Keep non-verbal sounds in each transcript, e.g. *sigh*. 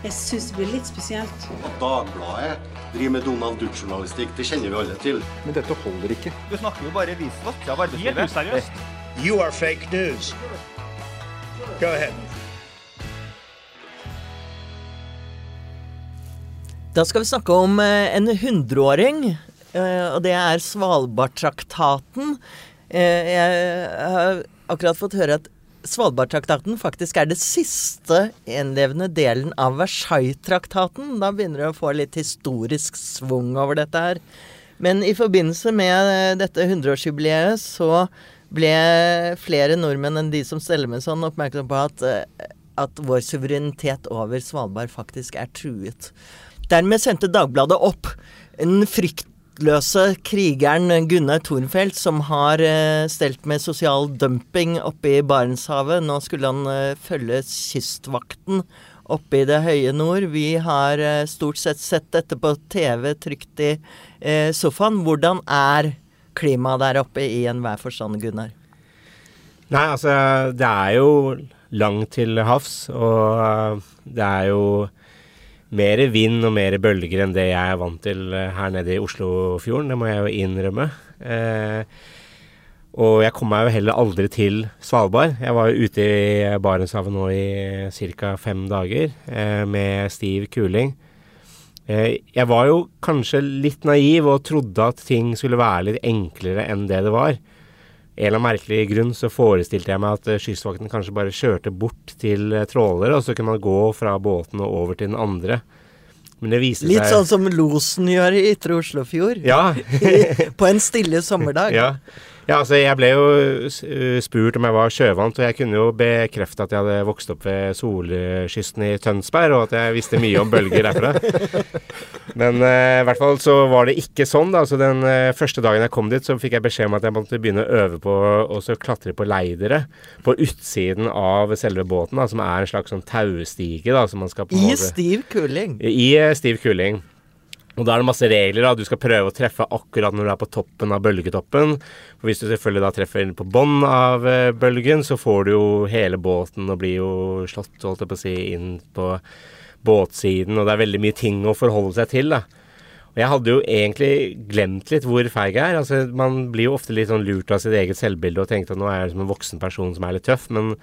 Jeg syns det blir litt spesielt. At Dagbladet driver med Donald Duck-journalistikk, det kjenner vi alle til. Men dette holder ikke. Du snakker jo bare visvask av arbeidslivet. useriøst. You are fake news. Go ahead. Da skal vi snakke om eh, en hundreåring, eh, og det er Svalbardtraktaten. Eh, jeg har akkurat fått høre at Svalbardtraktaten faktisk er det siste gjenlevende delen av Versailles-traktaten. Da begynner det å få litt historisk svung over dette her. Men i forbindelse med eh, dette 100-årsjubileet så ble flere nordmenn enn de som steller med sånn, oppmerksom på at, eh, at vår suverenitet over Svalbard faktisk er truet. Dermed sendte Dagbladet opp den fryktløse krigeren Gunnar Thornfeldt, som har eh, stelt med sosial dumping oppe i Barentshavet. Nå skulle han eh, følge Kystvakten oppe i det høye nord. Vi har eh, stort sett sett dette på TV trygt i sofaen. Hvordan er klimaet der oppe i enhver forstand, Gunnar? Nei, altså det er jo langt til havs, og det er jo mer vind og mer bølger enn det jeg er vant til eh, her nede i Oslofjorden. Det må jeg jo innrømme. Eh, og jeg kom meg jo heller aldri til Svalbard. Jeg var jo ute i Barentshavet nå i ca. fem dager eh, med stiv kuling. Jeg var jo kanskje litt naiv og trodde at ting skulle være litt enklere enn det det var. En eller annen merkelig grunn så forestilte jeg meg at eh, Kystvakten kanskje bare kjørte bort til eh, trålere, og så kunne man gå fra båten og over til den andre. Men det viste Litt seg sånn som losen gjør i Ytre Oslofjord. Ja. *laughs* på en stille sommerdag. ja. Ja, altså jeg ble jo uh, spurt om jeg var sjøvant, og jeg kunne jo bekrefte at jeg hadde vokst opp ved solkysten i Tønsberg, og at jeg visste mye om bølger derfra. *laughs* Men uh, i hvert fall så var det ikke sånn, da. Så den uh, første dagen jeg kom dit, så fikk jeg beskjed om at jeg måtte begynne å øve på å så klatre på leidere på utsiden av selve båten, da, som er en slags sånn taustige, da, som man skal på I måte stiv kuling. i uh, stiv kuling. Og da er det masse regler. da, Du skal prøve å treffe akkurat når du er på toppen av bølgetoppen. For Hvis du selvfølgelig da treffer på bånn av eh, bølgen, så får du jo hele båten og blir jo slått holdt jeg på å si, inn på båtsiden. Og det er veldig mye ting å forholde seg til. da. Og jeg hadde jo egentlig glemt litt hvor feig jeg er. Altså, Man blir jo ofte litt sånn lurt av sitt eget selvbilde og tenkte at nå er jeg som en voksen person som er litt tøff. men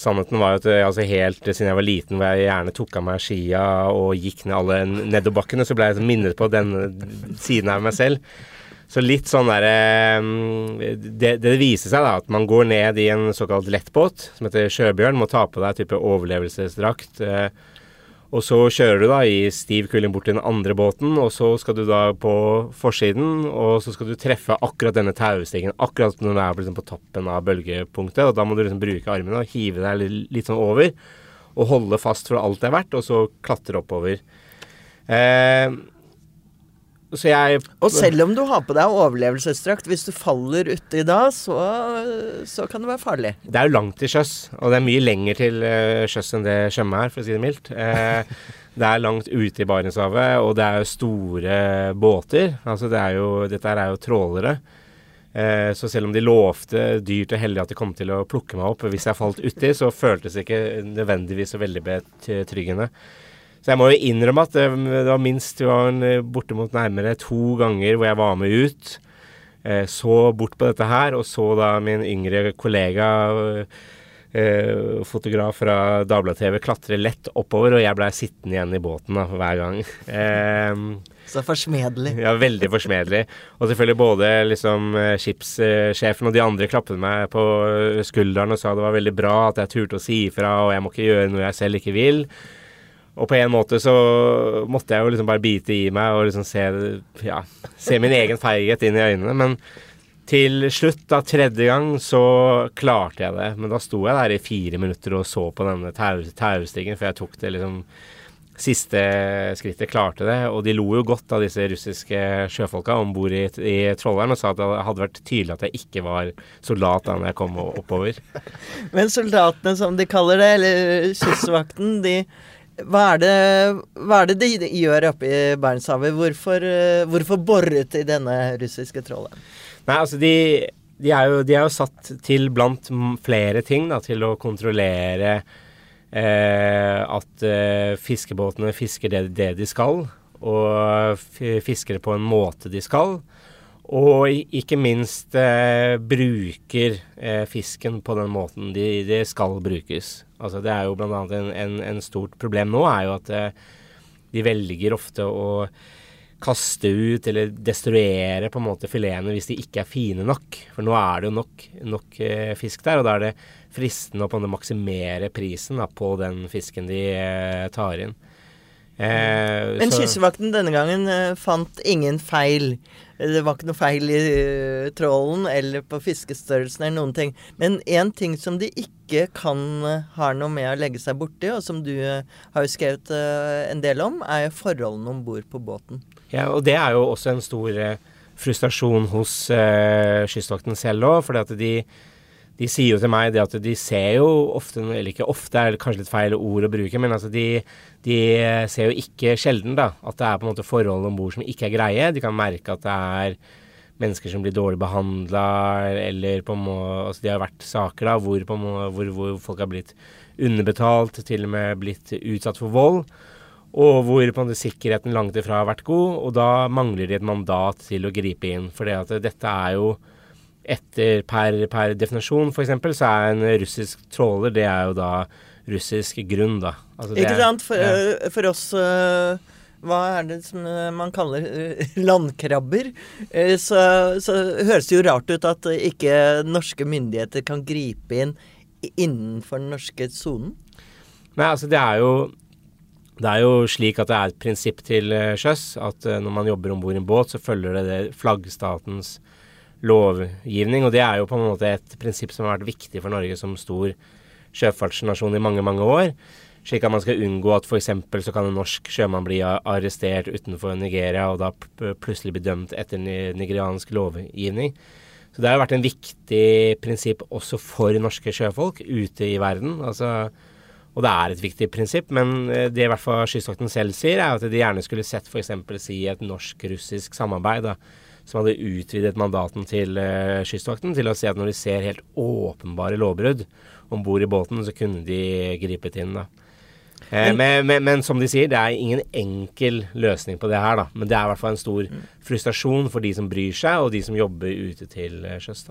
Sannheten var at jeg, altså helt siden jeg var liten, hvor jeg gjerne tok av meg skia og gikk ned alle nedoverbakkene, så ble jeg minnet på denne siden av meg selv. Så litt sånn derre det, det viser seg da at man går ned i en såkalt lettbåt som heter Sjøbjørn, må ta på deg type overlevelsesdrakt. Eh, og så kjører du da i stiv kuling bort til den andre båten, og så skal du da på forsiden, og så skal du treffe akkurat denne taustigen, akkurat når du er liksom på toppen av bølgepunktet, og da må du liksom bruke armene og hive deg litt, litt sånn over, og holde fast for alt det er verdt, og så klatre oppover. Eh, jeg Og selv om du har på deg overlevelsesdrakt, hvis du faller uti da, så, så kan det være farlig. Det er jo langt til sjøs, og det er mye lenger til eh, sjøs enn det Tjøme er, for å si det mildt. Eh, *laughs* det er langt ute i Barentshavet, og det er jo store båter. Altså det er jo, dette er jo trålere. Eh, så selv om de lovte dyrt og heldig at de kom til å plukke meg opp hvis jeg falt uti, så føltes det ikke nødvendigvis så veldig betryggende. Så jeg må jo innrømme at det, det var minst det var eh, bortimot nærmere to ganger hvor jeg var med ut. Eh, så bort på dette her, og så da min yngre kollega, eh, fotograf fra Dagbladet-TV, klatre lett oppover, og jeg blei sittende igjen i båten da, hver gang. Eh, Så forsmedelig. ja, veldig forsmedelig. Og selvfølgelig både liksom eh, skipssjefen og de andre klappet meg på skulderen og sa det var veldig bra at jeg turte å si ifra, og jeg må ikke gjøre noe jeg selv ikke vil. Og på en måte så måtte jeg jo liksom bare bite i meg og liksom se, ja, se min egen feighet inn i øynene. Men til slutt, da tredje gang, så klarte jeg det. Men da sto jeg der i fire minutter og så på denne taustigen, for jeg tok det liksom Siste skrittet klarte det, og de lo jo godt av disse russiske sjøfolka om bord i, i Trolleren og sa at det hadde vært tydelig at jeg ikke var soldat da jeg kom oppover. *laughs* Men soldatene, som de kaller det, eller kystvakten, de hva er, det, hva er det de gjør oppe i Barentshavet? Hvorfor, eh, hvorfor boret de denne russiske tråleren? Nei, altså de, de, er jo, de er jo satt til blant flere ting da, til å kontrollere eh, at eh, fiskebåtene fisker det, det de skal, og fisker det på en måte de skal. Og ikke minst eh, bruker eh, fisken på den måten de, de skal brukes. Altså Det er jo bl.a. En, en, en stort problem nå, er jo at eh, de velger ofte å kaste ut eller destruere på en måte filetene hvis de ikke er fine nok. For nå er det jo nok, nok eh, fisk der, og da er det fristende å på maksimere prisen da, på den fisken de eh, tar inn. Eh, Men kyssevakten Kystvakten denne gangen fant ingen feil. Det var ikke noe feil i uh, trålen eller på fiskestørrelsen eller noen ting. Men én ting som de ikke kan uh, ha noe med å legge seg borti, og som du uh, har jo skrevet eh, en del om, er forholdene om bord på båten. Ja, og det er jo også en stor eh, frustrasjon hos eh, Kystvakten selv òg. at de, de sier jo til meg det at de ser jo ofte, eller ikke ofte er kanskje litt feil ord å bruke, men altså de, de ser jo ikke sjelden da, at det er på en måte forhold om bord som ikke er greie. De kan merke at det er mennesker som blir dårlig behandla, eller på en måte altså Det har vært saker da hvor, måte, hvor, hvor folk har blitt underbetalt, til og med blitt utsatt for vold. Og hvor på en måte sikkerheten langt ifra har vært god, og da mangler de et mandat til å gripe inn. For det at dette er jo etter per, per definisjon, f.eks., så er en russisk tråler det er jo da russisk grunn, da. Altså Ikke er- sant? For, ja. eh, for oss eh, Hva er det som eh, man kaller landkrabber? Så, så høres det jo rart ut at ikke norske myndigheter kan gripe inn innenfor den norske sonen. Nei, altså det er jo det er jo slik at det er et prinsipp til sjøs at når man jobber om bord i en båt, så følger det, det flaggstatens lovgivning. Og det er jo på en måte et prinsipp som har vært viktig for Norge som stor sjøfartsnasjon i mange, mange år. Slik at man skal unngå at f.eks. så kan en norsk sjømann bli arrestert utenfor Nigeria og da plutselig bli dømt etter ni- nigeriansk lovgivning. Så det har jo vært en viktig prinsipp også for norske sjøfolk ute i verden. Altså, og det er et viktig prinsipp, men eh, det i hvert fall Kystvakten selv sier, er at de gjerne skulle sett f.eks. si et norsk-russisk samarbeid, da, som hadde utvidet mandaten til uh, Kystvakten til å si at når de ser helt åpenbare lovbrudd om bord i båten, så kunne de gripet inn. da. Eh, men, men, men som de sier, det er ingen enkel løsning på det her, da. Men det er i hvert fall en stor frustrasjon for de som bryr seg, og de som jobber ute til eh, sjøs.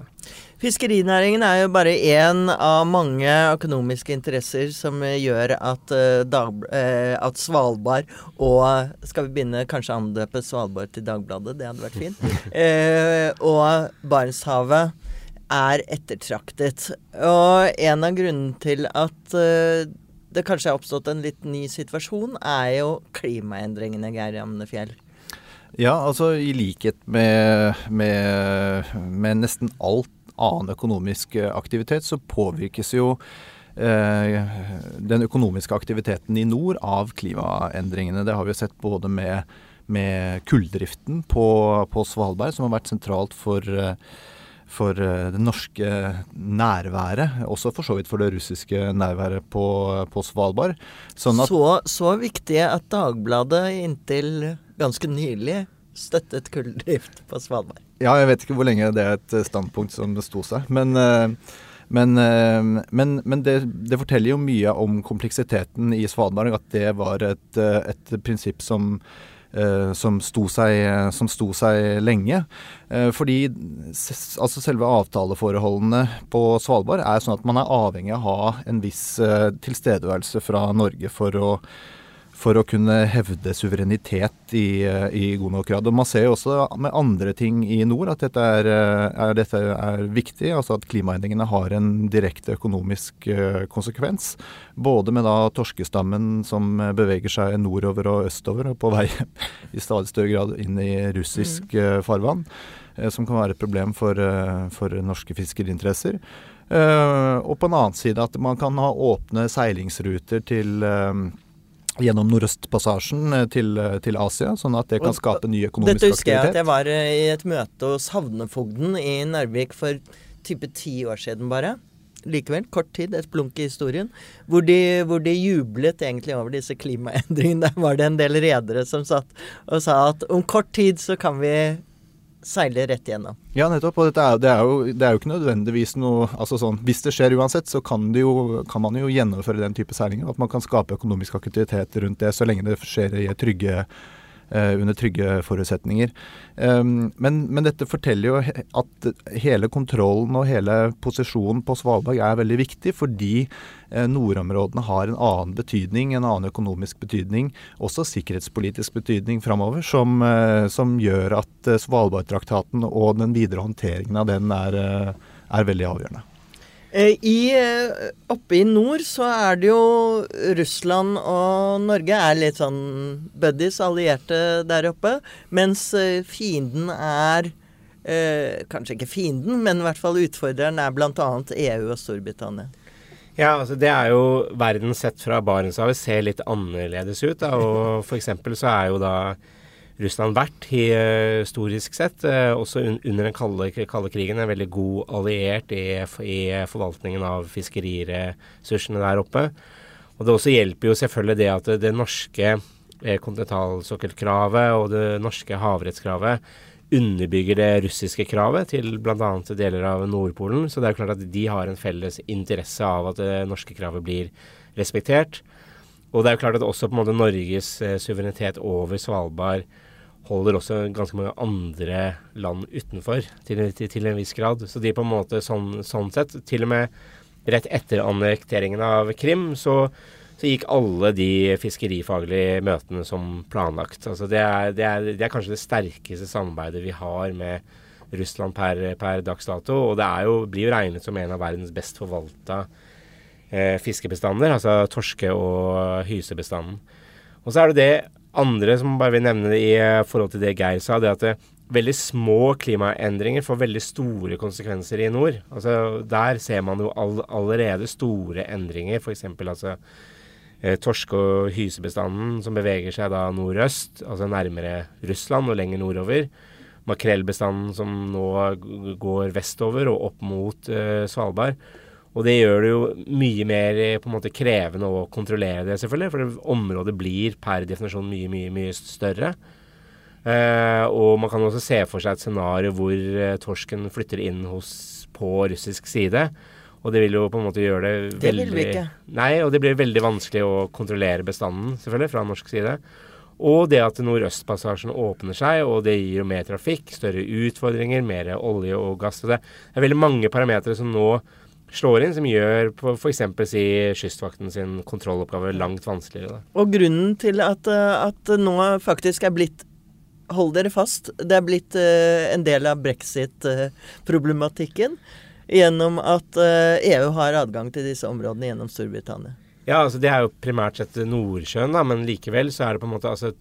Fiskerinæringen er jo bare én av mange økonomiske interesser som gjør at, uh, Dag, uh, at Svalbard og Skal vi begynne kanskje å andøpe Svalbard til Dagbladet? Det hadde vært fint. Uh, *laughs* og Barentshavet er ettertraktet. Og en av grunnene til at det kanskje har oppstått en litt ny situasjon, er jo klimaendringene, Geir Amnefjell. Ja, altså i likhet med, med, med nesten alt annen økonomisk eh, aktivitet, så påvirkes jo eh, den økonomiske aktiviteten i nord av klimaendringene. Det har vi sett både med, med kulldriften på, på Svalbard, som har vært sentralt for eh, for eh, det norske nærværet, også for så vidt for det russiske nærværet på, på Svalbard. Sånn så, så viktig at Dagbladet inntil ganske nylig støttet kulldrift på Svalbard. Ja, jeg vet ikke hvor lenge det er et standpunkt som sto seg. Men, eh, men, eh, men, men det, det forteller jo mye om kompleksiteten i Svalbard. At det var et, et prinsipp som, som, sto seg, som sto seg lenge. Eh, Fordi altså selve avtaleforholdene på Svalbard er sånn at man er avhengig av å ha en viss eh, tilstedeværelse fra Norge for å for å kunne hevde suverenitet i, eh, i god nok grad. Og Man ser jo også med andre ting i nord at dette er, eh, er, dette er viktig. altså At klimaendringene har en direkte økonomisk eh, konsekvens. Både med da torskestammen som beveger seg nordover og østover, og på vei *laughs* i stadig større grad inn i russisk eh, farvann. Som kan være et problem for, for norske fiskeriinteresser. Eh, og på en annen side at man kan ha åpne seilingsruter til gjennom Nordøstpassasjen eh, til, eh, til Asia, sånn at det kan skape ny økonomisk aktivitet. Dette husker jeg at jeg var eh, i et møte hos havnefogden i Narvik for type ti år siden bare. Likevel, kort tid, et blunk i historien. Hvor de, hvor de jublet egentlig over disse klimaendringene. *laughs* Der var det en del redere som satt og sa at om kort tid så kan vi seile rett igjennom. Ja, nettopp. Og er, det, er jo, det er jo ikke nødvendigvis noe altså sånn, Hvis det skjer uansett, så kan, jo, kan man jo gjennomføre den type seilinger. At man kan skape økonomisk aktivitet rundt det, så lenge det skjer i trygge under trygge forutsetninger. Um, men, men, dette forteller jo at hele kontrollen og hele posisjonen på Svalbard er veldig viktig, fordi eh, nordområdene har en annen betydning, en annen økonomisk betydning, også sikkerhetspolitisk betydning framover, som, eh, som, gjør at Svalbardtraktaten og den videre håndteringen av den er, er veldig avgjørende. Eh, I, eh, oppe i nord så er det jo Russland og Norge er litt sånn buddies, allierte der oppe. Mens eh, fienden er eh, Kanskje ikke fienden, men i hvert fall utfordreren er bl.a. EU og Storbritannia. Ja, altså det er jo verden sett fra Barentshavet ser litt annerledes ut. Da, og eksempel så er jo da Russland vært historisk sett, eh, også under den kalde, kalde, krigen, en veldig god alliert i, i forvaltningen av fiskeriressursene der oppe. Og Det også hjelper jo selvfølgelig det at det norske eh, kontinentalsokkelkravet og det norske havrettskravet underbygger det russiske kravet til bl.a. deler av Nordpolen. Så det er jo klart at de har en felles interesse av at det norske kravet blir respektert. Og det er jo klart at også på en måte Norges eh, suverenitet over Svalbard holder også ganske mange andre land utenfor til, til, til, en viss grad. Så de på en måte sånn, sånn sett Til og med rett etter annekteringen av Krim så, så, gikk alle de fiskerifaglige møtene som planlagt. Altså det, er, det, er, det er kanskje det sterkeste samarbeidet vi har med Russland per, per dags dato. Og det jo, blir jo regnet som en av verdens best forvalta eh, fiskebestander, altså torske- og hysebestanden. Og så er det det andre som bare vil nevne i eh, forhold til det Geir sa, det at det, eh, veldig små klimaendringer får veldig store konsekvenser i nord. Altså, der ser man jo all, allerede store endringer, f.eks. altså eh, torske- og hysebestanden som beveger seg da nordøst, altså nærmere Russland og lenger nordover. Makrellbestanden som nå går vestover og opp mot eh, Svalbard. Og det gjør det jo mye mer eh, på en måte krevende å kontrollere det, selvfølgelig. For området blir per definisjon mye, mye, mye større. Eh, og man kan også se for seg et scenario hvor eh, torsken flytter inn hos, på russisk side. Og det vil jo på en måte gjøre det veldig Det vil vi ikke. Nei, og det blir veldig vanskelig å kontrollere bestanden, selvfølgelig, fra norsk side. Og det at Nordøstpassasjen åpner seg, og det gir jo mer trafikk, større utfordringer, mer olje og gass. Og det er veldig mange parametere som nå slår inn, som gjør f.eks. si Kystvakten sin kontrolloppgave langt vanskeligere. Da. Og grunnen til at, eh, at nå faktisk er blitt Hold dere fast. Det er blitt uh, en del av brexit-problematikken gjennom at EU har adgang til disse områdene gjennom Storbritannia. Ja, altså det er jo primært sett Nordsjøen, da, men likevel så er det på en måte altså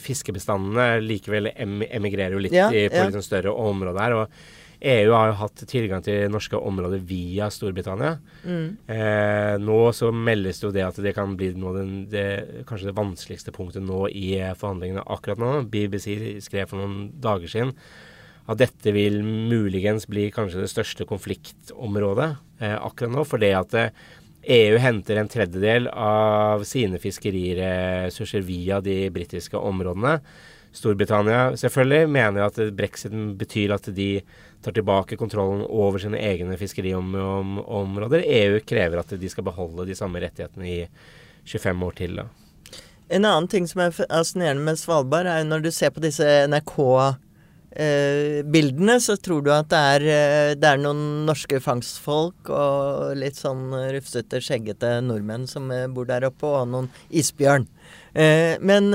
Fiskebestandene likevel em emigrerer jo litt ja, i, på ja. litt sånn større områder her. og EU har jo hatt tilgang til norske områder via Storbritannia. Mm. Eh, nå så meldes det jo det at det kan bli den, det, kanskje det vanskeligste punktet nå i forhandlingene akkurat nå. BBC skrev for noen dager siden at dette vil muligens bli kanskje det største konfliktområdet eh, akkurat nå. For det at EU eh, e henter en tredjedel av sine fiskeriressurser via de britiske områdene. Storbritannia selvfølgelig mener at brexit betyr at de tar tilbake kontrollen over sine egne fiskeriområder. EU krever at de skal beholde de samme rettighetene i 25 år til. da. En annen ting som er fascinerende med Svalbard, er når du ser på disse NRK-bildene, så tror du at det er, eh, det er, noen norske fangstfolk og litt sånn rufsete, skjeggete nordmenn som eh, bor der oppe, og noen isbjørn. Eh, men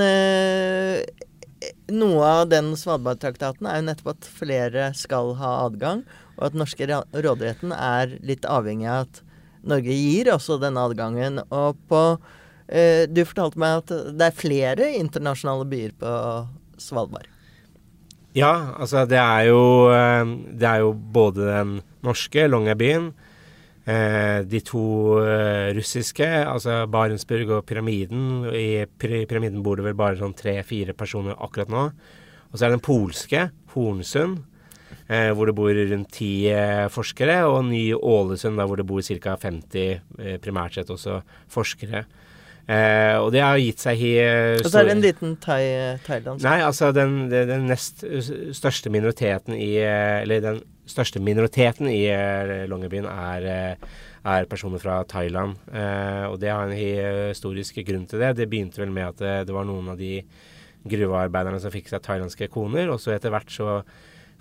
noe av den Svalbardtraktaten er jo nettopp at flere skal ha adgang, og at norske råderetten er litt avhengig av at Norge gir også denne adgangen. Og på eh, Du fortalte meg at det er flere internasjonale byer på Svalbard. Ja, altså det er jo, eh, det er jo både den norske Longyearbyen, de to eh, russiske, altså Barentsburg og Pyramiden. I Pyramiden bor det vel bare sånn tre-fire personer akkurat nå. Og så er det den polske, Hornsund, eh, hvor det bor rundt ti eh, forskere. Og Ny-Ålesund, hvor det bor ca. 50, eh, primært sett også forskere. Eh, og det har gitt seg i Og så er det en liten thai, thailandsk Nei, altså den, den, den nest største minoriteten i Eller den største minoriteten i Longyearbyen er, er personer fra Thailand. Eh, og det har en historisk grunn til det. Det begynte vel med at det, det var noen av de gruvearbeiderne som fikk seg thailandske koner, og så etter hvert så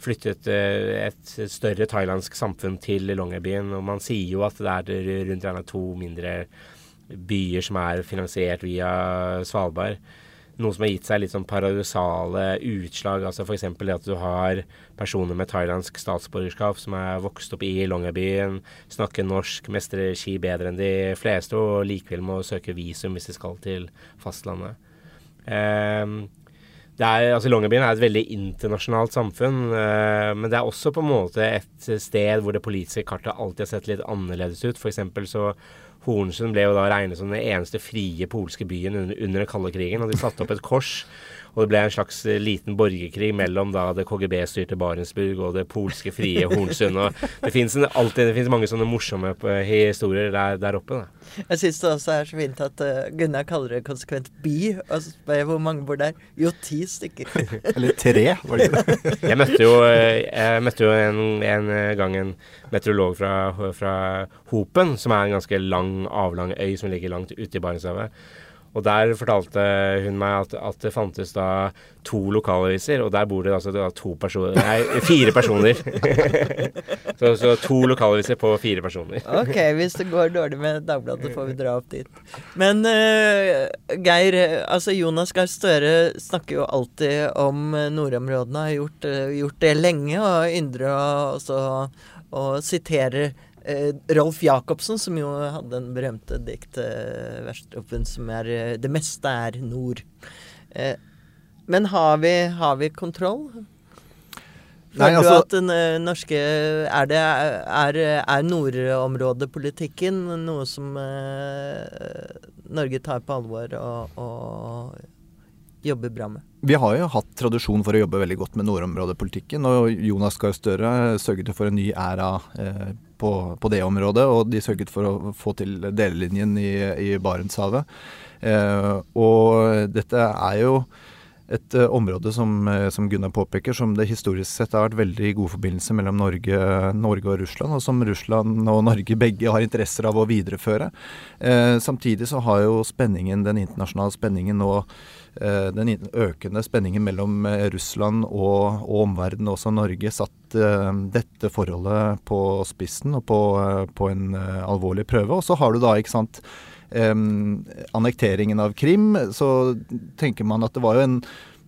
flyttet et større thailandsk samfunn til Longyearbyen. Og man sier jo at det er rundt gjerne to mindre byer som er finansiert via Svalbard. Noe som har gitt seg litt sånn paradoksale utslag. altså F.eks. at du har personer med thailandsk statsborgerskap som er vokst opp i Longyearbyen, snakker norsk, mestrer ski bedre enn de fleste, og likevel må søke visum hvis de skal til fastlandet. Ehm, det er, altså Longyearbyen er et veldig internasjonalt samfunn, eh, men det er også på en måte et sted hvor det politiske kartet alltid har sett litt annerledes ut. For så Hornsund ble jo da regnet som den eneste frie polske byen under, under den kalde krigen, og de satte opp et kors. Og det ble en slags eh, liten borgerkrig mellom da det KGB-styrte Barentsburg og det polske frie Hornsund. Og det fins mange sånne morsomme eh, historier der, der oppe. Da. Jeg syns det også er så fint at uh, Gunnar kaller det konsekvent by. Og spør hvor mange bor der. Jo, ti stykker. *laughs* Eller tre, var det ikke det? *laughs* Jeg møtte jo, eh, jeg møtte jo en, en gang en meteorolog fra, fra Hopen, som er en ganske lang, avlang øy som ligger langt ute i Barentshavet. Og der fortalte hun meg at, at det fantes da to lokalaviser, og der bor det altså da to personer Nei, fire personer. *laughs* så, så to lokalaviser på fire personer. Ok, hvis det går dårlig med Dagbladet, får vi dra opp dit. Men uh, Geir, altså Jonas Gahr Støre snakker jo alltid om nordområdene, har gjort, eh, gjort det lenge, og yndrer også å sitere eh, Rolf Jacobsen, som jo hadde den berømte diktet-verstrofen som er eh, 'Det meste er nord'. Eh, men har vi, har vi kontroll? Nei, altså- du at den eh, norske Er, det, er, er nordområdepolitikken noe som eh, Norge tar på alvor og, og jobber bra med? Vi har jo hatt tradisjon for å jobbe veldig godt med nordområdepolitikken. Og Jonas Gahr Støre sørget for en ny æra eh, på, på det området. Og de sørget for å få til delelinjen i, i Barentshavet. Eh, og dette er jo et uh, område som, eh, som Gunnar påpeker, som det historisk sett har vært veldig god forbindelse mellom Norge, Norge og Russland, og som Russland og Norge begge har interesser av å videreføre. Eh, samtidig så har jo spenningen, den internasjonale spenningen nå eh, den økende spenningen mellom eh, Russland og, og omverdenen, også Norge, satt eh, dette forholdet på spissen og på, på en eh, alvorlig prøve. Og så har du da, ikke sant, annekteringen av Krim, så tenker man at det var jo en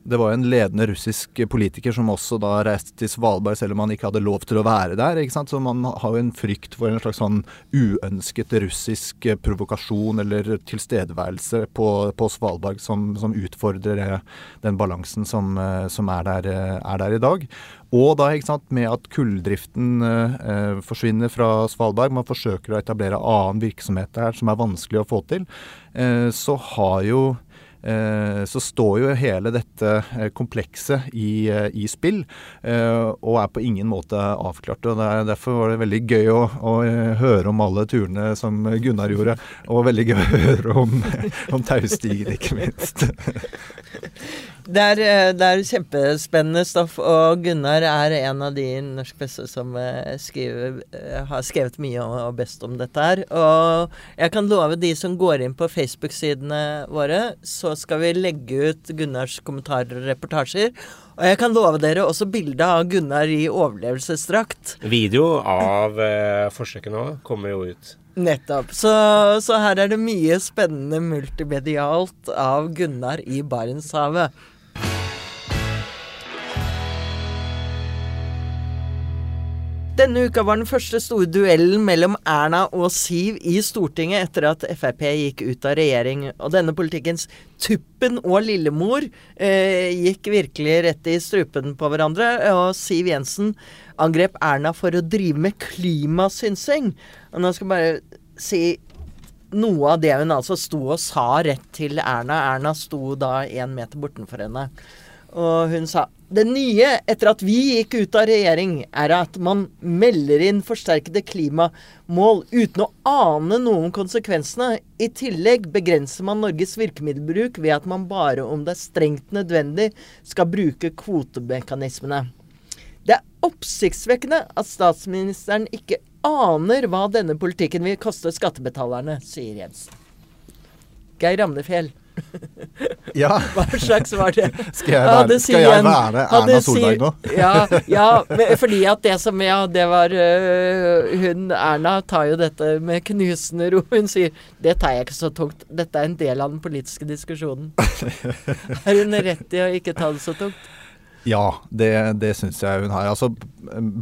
det var jo en ledende russisk politiker som også da reiste til Svalbard, selv om han ikke hadde lov til å være der. ikke sant? Så man har jo en frykt for en slags sånn uønsket russisk provokasjon eller tilstedeværelse på, på Svalbard som, som utfordrer eh, den balansen som, eh, som er, der, eh, er der i dag. Og da ikke sant, med at kulldriften eh, forsvinner fra Svalbard, man forsøker å etablere annen virksomhet der som er vanskelig å få til, eh, så har jo så står jo hele dette eh, komplekset i, eh, i spill, eh, og er på ingen måte avklart. og er, Derfor var det veldig gøy å, å eh, høre om alle turene som Gunnar gjorde, og veldig gøy å høre om, *laughs* om Taustigen, ikke minst. *laughs* Det er, eh, det er kjempespennende stoff, og Gunnar er en av de i norsk presse som eh, skriver, eh, har skrevet mye og, og best om dette her. Og jeg kan love de som går inn på Facebook-sidene våre, så skal vi legge ut Gunnars kommentarer og reportasjer. Og jeg kan love dere også bilde av Gunnar i overlevelsesdrakt. Video av eh, forsøket nå kommer jo ut. Nettopp. Så, så her er det mye spennende multimedialt av Gunnar i Barentshavet. Denne uka var den første store duellen mellom Erna og Siv i Stortinget etter at Frp gikk ut av regjering. Og denne politikkens tuppen og lillemor eh, gikk virkelig rett i strupen på hverandre. Og Siv Jensen angrep Erna for å drive med klimasynsing. Og nå skal jeg bare si noe av det hun altså sto og sa rett til Erna. Erna sto da én meter bortenfor henne. Og hun sa det nye etter at vi gikk ut av regjering, er at man melder inn forsterkede klimamål uten å ane noen konsekvensene. I tillegg begrenser man Norges virkemiddelbruk ved at man bare om det er strengt nødvendig skal bruke kvotemekanismene. Det er oppsiktsvekkende at statsministeren ikke aner hva denne politikken vil koste skattebetalerne, sier Jensen. Geir Ramnefjell. Ja. *laughs* Hva slags var det? Skal jeg være, skal jeg være Erna Solberg nå? *laughs* ja, ja fordi at det som Ja, det var øh, Hun Erna tar jo dette med knusende ro. Hun sier det tar jeg ikke så tungt. Dette er en del av den politiske diskusjonen. *laughs* er hun rett i å ikke ta det så tungt? Ja, det, det syns jeg hun har. Altså,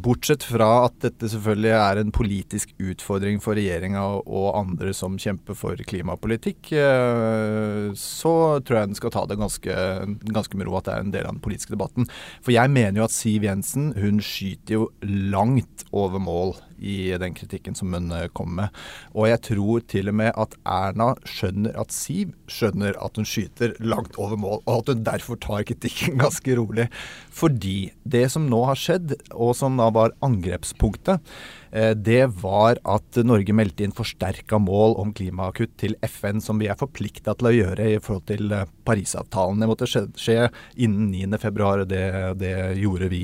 bortsett fra at dette selvfølgelig er en politisk utfordring for regjeringa og, andre som kjemper for klimapolitikk, eh, så tror jeg den skal ta det ganske, ganske med ro at det er en del av den politiske debatten. For jeg mener jo at Siv Jensen hun skyter jo langt over mål i den kritikken som hun kommer kom med. Og jeg tror til og med at Erna skjønner at Siv skjønner at hun skyter langt over mål, og at hun derfor tar kritikken ganske rolig. Fordi det som nå har skjedd, og som da var angrepspunktet, eh, det var at Norge meldte inn forsterka mål om klimakutt til FN, som vi er forplikta til å gjøre i forhold til eh, Parisavtalen. Det måtte skje, innen 9.2, og det, det gjorde vi.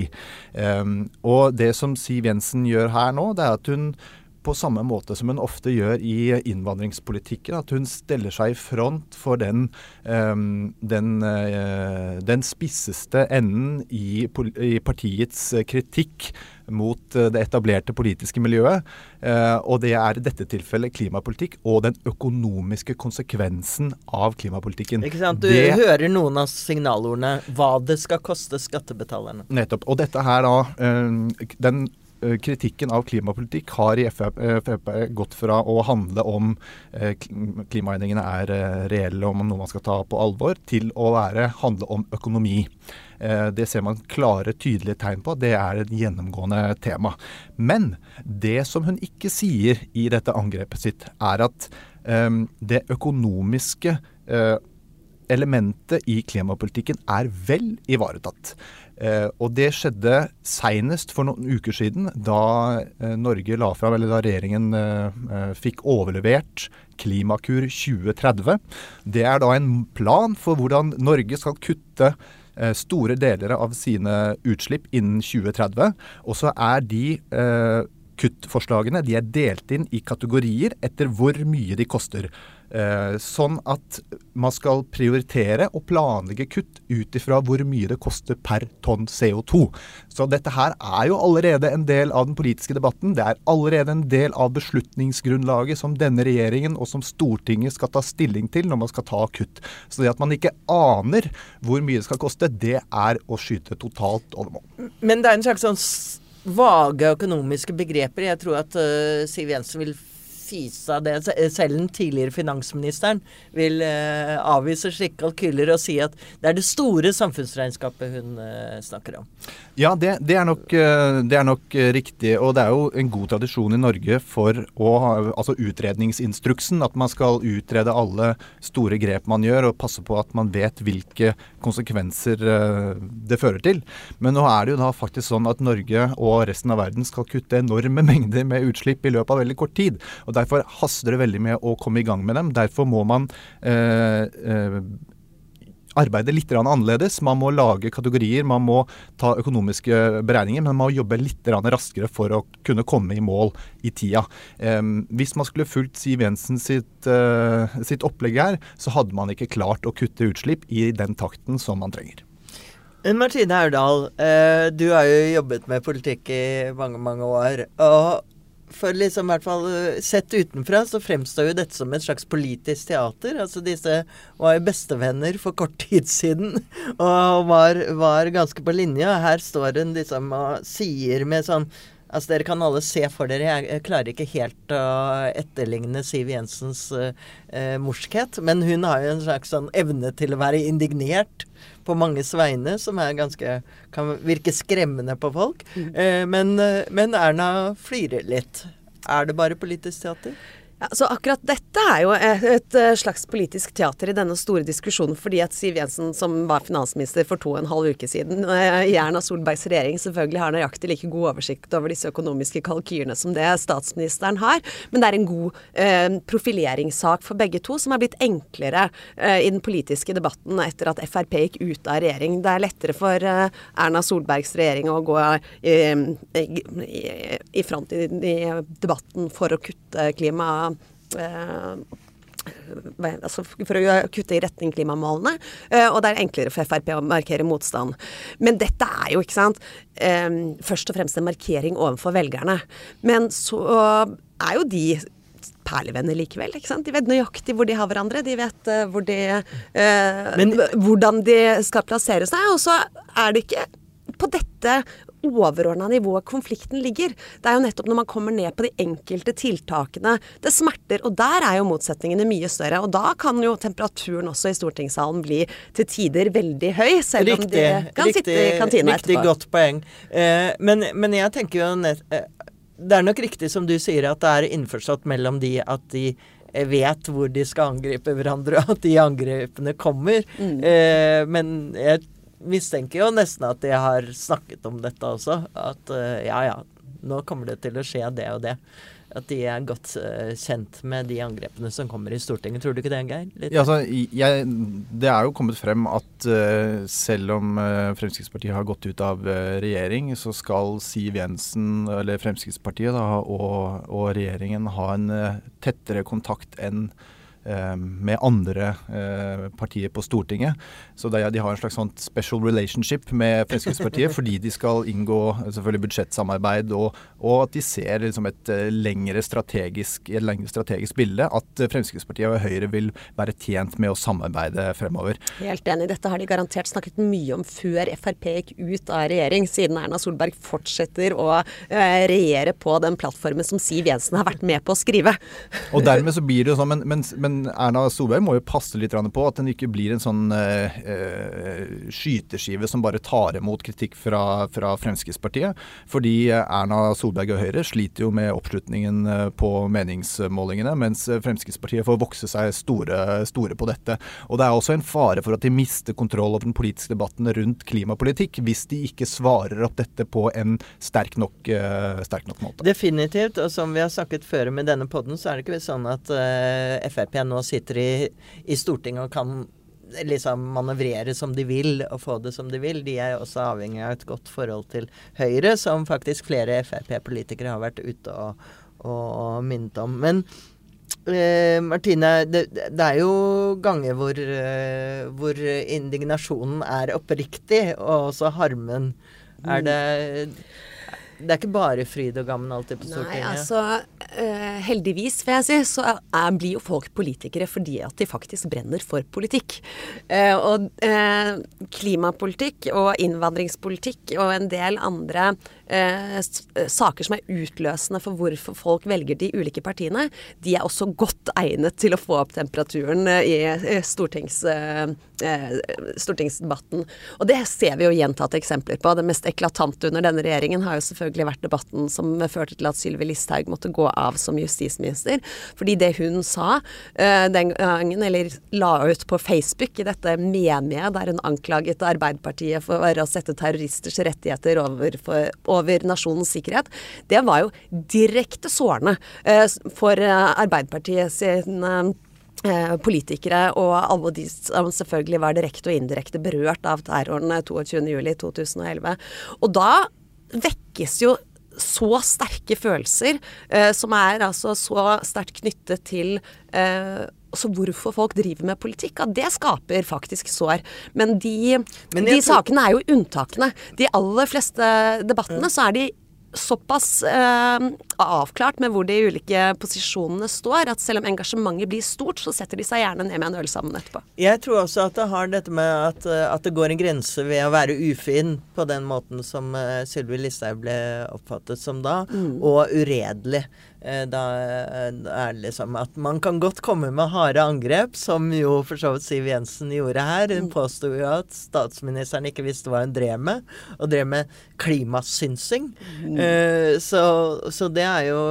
Um, og det som Siv Jensen gjør her nå, det er at hun på samme måte som hun ofte gjør i innvandringspolitikken, at hun steller seg i front for den, um, den, uh, den spisseste enden i, i, partiets kritikk mot uh, det etablerte politiske miljøet. Uh, og det er i dette tilfellet klimapolitikk og den økonomiske konsekvensen av klimapolitikken. Ikke sant? Du det, hører noen av signalordene hva det skal koste skattebetalerne. Nettopp. Og dette her da, den Eh, kritikken av klimapolitikk har i Frp, eh, gått fra å handle om eh, klimaendringene er reelle, om noe man skal ta på alvor, til å være, handle om økonomi. Det ser man klare, tydelige tegn på. Det er et gjennomgående tema. Men det som hun ikke sier i dette angrepet sitt, er at det økonomiske elementet i klimapolitikken er vel ivaretatt. Eh, og det skjedde seinest for noen uker siden, da eh, Norge la fram, eller da regjeringen eh, eh fikk overlevert Klimakur 2030. Det er da en plan for hvordan Norge skal kutte eh, store deler av sine utslipp innen 2030. Og så er de eh, kuttforslagene de er delt inn i kategorier etter hvor mye de koster. Eh, sånn at man skal prioritere og planlegge kutt ut ifra hvor mye det koster per tonn CO2. Så dette her er jo allerede en del av den politiske debatten. Det er allerede en del av beslutningsgrunnlaget som denne regjeringen og som Stortinget skal ta stilling til når man skal ta kutt. Så det at man ikke aner hvor mye det skal koste, det er å skyte totalt over mål. Men det er en slags sånn vage økonomiske begreper. Jeg tror at uh, Siv Jensen vil fise av det. Selv den tidligere finansministeren vil eh, avvise slike kalkyler og si at det er det store samfunnsregnskapet hun eh, snakker om. Ja, det, det, er nok, eh, det, er nok, eh, riktig. Og det er jo en god tradisjon i Norge for å ha altså utredningsinstruksen. At man skal utrede alle store grep man gjør, og passe på at man vet hvilke konsekvenser eh, det fører til. Men nå er det jo da faktisk sånn at Norge og resten av verden skal kutte enorme *laughs* mengder med utslipp i løpet av veldig kort tid. Og Derfor haster det veldig med å komme i gang med dem. Derfor må man eh, eh, arbeide litt annerledes. Man må lage kategorier, man må ta økonomiske beregninger, men man må jobbe litt raskere for å kunne komme i mål i tida. hvis man skulle fulgt Siv Jensen sitt, eh, sitt opplegg her, så hadde man ikke klart å kutte utslipp i den takten som man trenger. Martine Aurdal, eh, du har jo jobbet med politikk i mange, mange år. og for liksom, hvert fall eh, sett utenfra, så fremstår jo dette som et slags politisk teater. Altså disse var jo bestevenner for kort tid siden *laughs* og var, var ganske på linje. Og her står hun liksom og sier med sånn Altså Dere kan alle se for dere Jeg klarer ikke helt å etterligne Siv Jensens uh, morskhet, men hun har jo en slags sånn evne til å være indignert på manges vegne, som er ganske kan virke skremmende på folk. Mm. Uh, men, men, Erna flirer litt. Er det bare politisk teater? Ja, så akkurat dette er jo et, et, eh, slags politisk teater i denne store diskusjonen, fordi at Siv Jensen, som var finansminister for to og en halv uke siden, eh, i Erna Solbergs regjering selvfølgelig har nøyaktig like god oversikt over disse økonomiske kalkyrene som det statsministeren har. Men det er en god eh, profileringssak for begge to, som er blitt enklere eh, i den politiske debatten etter at Frp gikk ut av regjering. Det er lettere for eh, Erna Solbergs regjering å gå i, i, i, front i, i debatten for å kutte klimaet Eh, altså for å kutte i retning klimamålene. Eh, og det er enklere for Frp å markere motstand. Men dette er jo, ikke sant, eh, først og fremst en markering overfor velgerne. Men så er jo de perlevenner likevel. ikke sant? De vet nøyaktig hvor de har hverandre. De vet hvor de, Men, hvordan de skal plassere seg. Og så er det ikke på dette overordna nivået konflikten ligger. Det er jo nettopp når man kommer ned på de enkelte tiltakene det smerter. Og der er jo motsetningene mye større. Og da kan jo temperaturen også i stortingssalen bli til tider veldig høy, selv riktig, om de kan riktig, sitte i kantina etterpå. Riktig godt poeng. Eh, men, men, jeg tenker jo nett, eh, Det er nok riktig som du sier, at det er innforstått mellom de at de vet hvor de skal angripe hverandre, og at de angrepene kommer. Mm. Eh, men jeg mistenker jo nesten at de har snakket om dette også. At uh, ja ja, nå kommer det til å skje det og det. At de er godt uh, kjent med de angrepene som kommer i Stortinget. Tror du ikke det, Geir? Ja, altså, jeg, det er jo kommet frem at uh, selv om Fremskrittspartiet har gått ut av regjering, så skal Siv Jensen, eller Fremskrittspartiet da, og, og regjeringen ha en tettere kontakt enn Eh, med andre eh, partier på Stortinget. Så de, har en slags sånn special relationship med Fremskrittspartiet *laughs* fordi de skal inngå selvfølgelig budsjettsamarbeid, og, og at de ser liksom et eh, lengre strategisk, et lengre strategisk bilde. At Fremskrittspartiet og Høyre vil være tjent med å samarbeide fremover. Helt enig. Dette har de garantert snakket mye om før Frp gikk ut av regjering, siden Erna Solberg fortsetter å regjere på den plattformen som Siv Jensen har vært med på å skrive. Og dermed så blir det sånn, men, men, men Erna Solberg må jo passe litt på at den ikke blir en sånn uh, skyteskive som bare tar imot kritikk fra, fra, Fremskrittspartiet. Fordi Erna Solberg og Høyre sliter jo med oppslutningen eh, på meningsmålingene, mens Fremskrittspartiet får vokse seg store, store på dette. Og det er også en fare for at de mister kontroll over den politiske debatten rundt klimapolitikk, hvis de ikke svarer opp dette på en sterk nok, uh, sterk nok måte. Definitivt. Og som vi har snakket før med denne poden, så er det ikke sånn at uh, Frp nå sitter i, i Stortinget og kan liksom manøvrere som de vil og få det som de vil. De er også avhengig av et godt forhold til Høyre, som faktisk flere Frp-politikere har vært ute og, og minnet om. Men eh, Martine, det, det, er jo ganger hvor, eh, hvor indignasjonen er oppriktig, og også harmen. Er det det er ikke bare fryd og gammen alltid på Stortinget? Nei, altså uh, heldigvis, vil jeg si, så er, blir jo folk politikere fordi at de faktisk brenner for politikk. Uh, og uh, klimapolitikk og innvandringspolitikk og en del andre Eh, eh, saker som er utløsende for hvorfor folk velger de ulike partiene, de er også godt egnet til å få opp temperaturen eh, i stortings, stortingsdebatten. Og det ser vi jo gjentatte eksempler på. Det mest eklatante under denne regjeringen har jo selvfølgelig vært debatten som førte til at Sylvi Listhaug måtte gå av som justisminister. Fordi det hun sa den gangen, eller la ut på Facebook i dette menige der hun anklaget Arbeiderpartiet for å sette terroristers rettigheter over, for, over nasjonens sikkerhet, det var jo direkte sårende eh, for eh, Arbeiderpartiet sin eh, politikere og alle de som selvfølgelig var direkte og indirekte berørt av terroren 22.07.2011. Og da vekkes jo så sterke følelser, eh, som er altså så sterkt knyttet til eh, så hvorfor folk driver med politikk, ja, det skaper faktisk sår. Men de, Men de sakene er jo unntakene. De aller fleste debattene så er de såpass eh, avklart med hvor de ulike posisjonene står, at selv om engasjementet blir stort, så setter de seg gjerne ned med en øl sammen etterpå. Jeg tror også at det har dette med at, eh, at det går en grense ved å være ufin på den måten som uh, Sylvi Listhaug ble oppfattet som da, mm. og uredelig. Eh, da er det liksom at man kan godt komme med harde angrep, som jo for så vidt Siv Jensen gjorde her. Hun mm. påsto jo at statsministeren ikke visste hva hun drev med, og drev med klimasynsing. Mm. Eh, så, så det er jo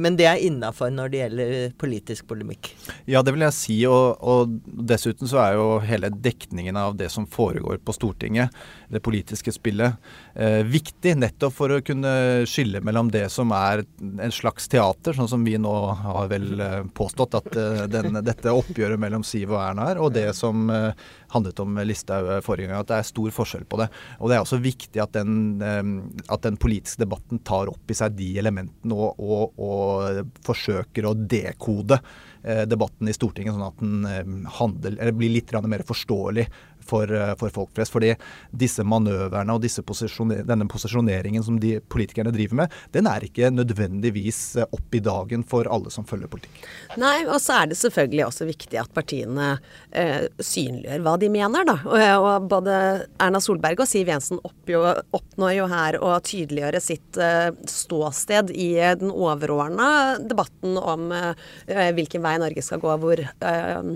Men det er innafor når det gjelder politisk polemikk. Ja, det vil jeg si. Og, og, dessuten så er jo hele dekningen av det som foregår på Stortinget, det politiske spillet, eh, viktig nettopp for å kunne skille mellom det som er en slags teater, sånn som vi nå har vel eh, påstått at eh, den, dette oppgjøret mellom Siv og Erna er, og det som eh, handlet om Listhaug forrige gang. At det er stor forskjell på det. Og det er også viktig at den, at den politiske debatten tar opp i seg de elementene og, og, og forsøker å dekode debatten i Stortinget, sånn at den handler, blir litt mer forståelig for, eh, for, folk flest. Fordi disse manøverne og disse posisjoner, denne posisjoneringen som de politikerne driver med, den er ikke nødvendigvis eh, opp i dagen for alle som følger politikk. Nei, og så er det selvfølgelig også viktig at partiene eh, synliggjør hva de mener, da. Og, og, både Erna Solberg og Siv Jensen oppnår jo her å tydeliggjøre sitt eh, ståsted i den overordna debatten om eh, hvilken vei Norge skal gå, hvor eh,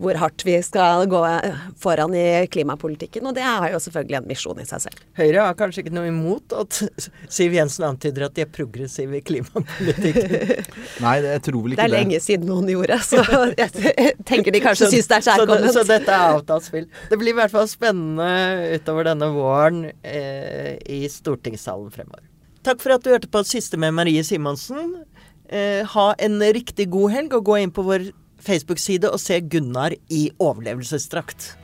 hvor hardt vi skal gå foran i klimapolitikken. Og det er jo selvfølgelig en misjon i seg selv. Høyre har kanskje ikke noe imot at Siv Jensen antyder at de er progressive i klimapolitikken? *laughs* Nei, jeg tror vel ikke det. Det er lenge siden noen gjorde, så jeg tenker de kanskje *laughs* syns det er kjærkomment. Så, så, dette er out av spill. Det blir i hvert fall spennende utover denne våren eh, i stortingssalen fremover. Takk for at du hørte på Siste med Marie Simonsen. Eh, ha en riktig god helg, og gå inn på vår Facebook-side og se Gunnar i overlevelsesdrakt.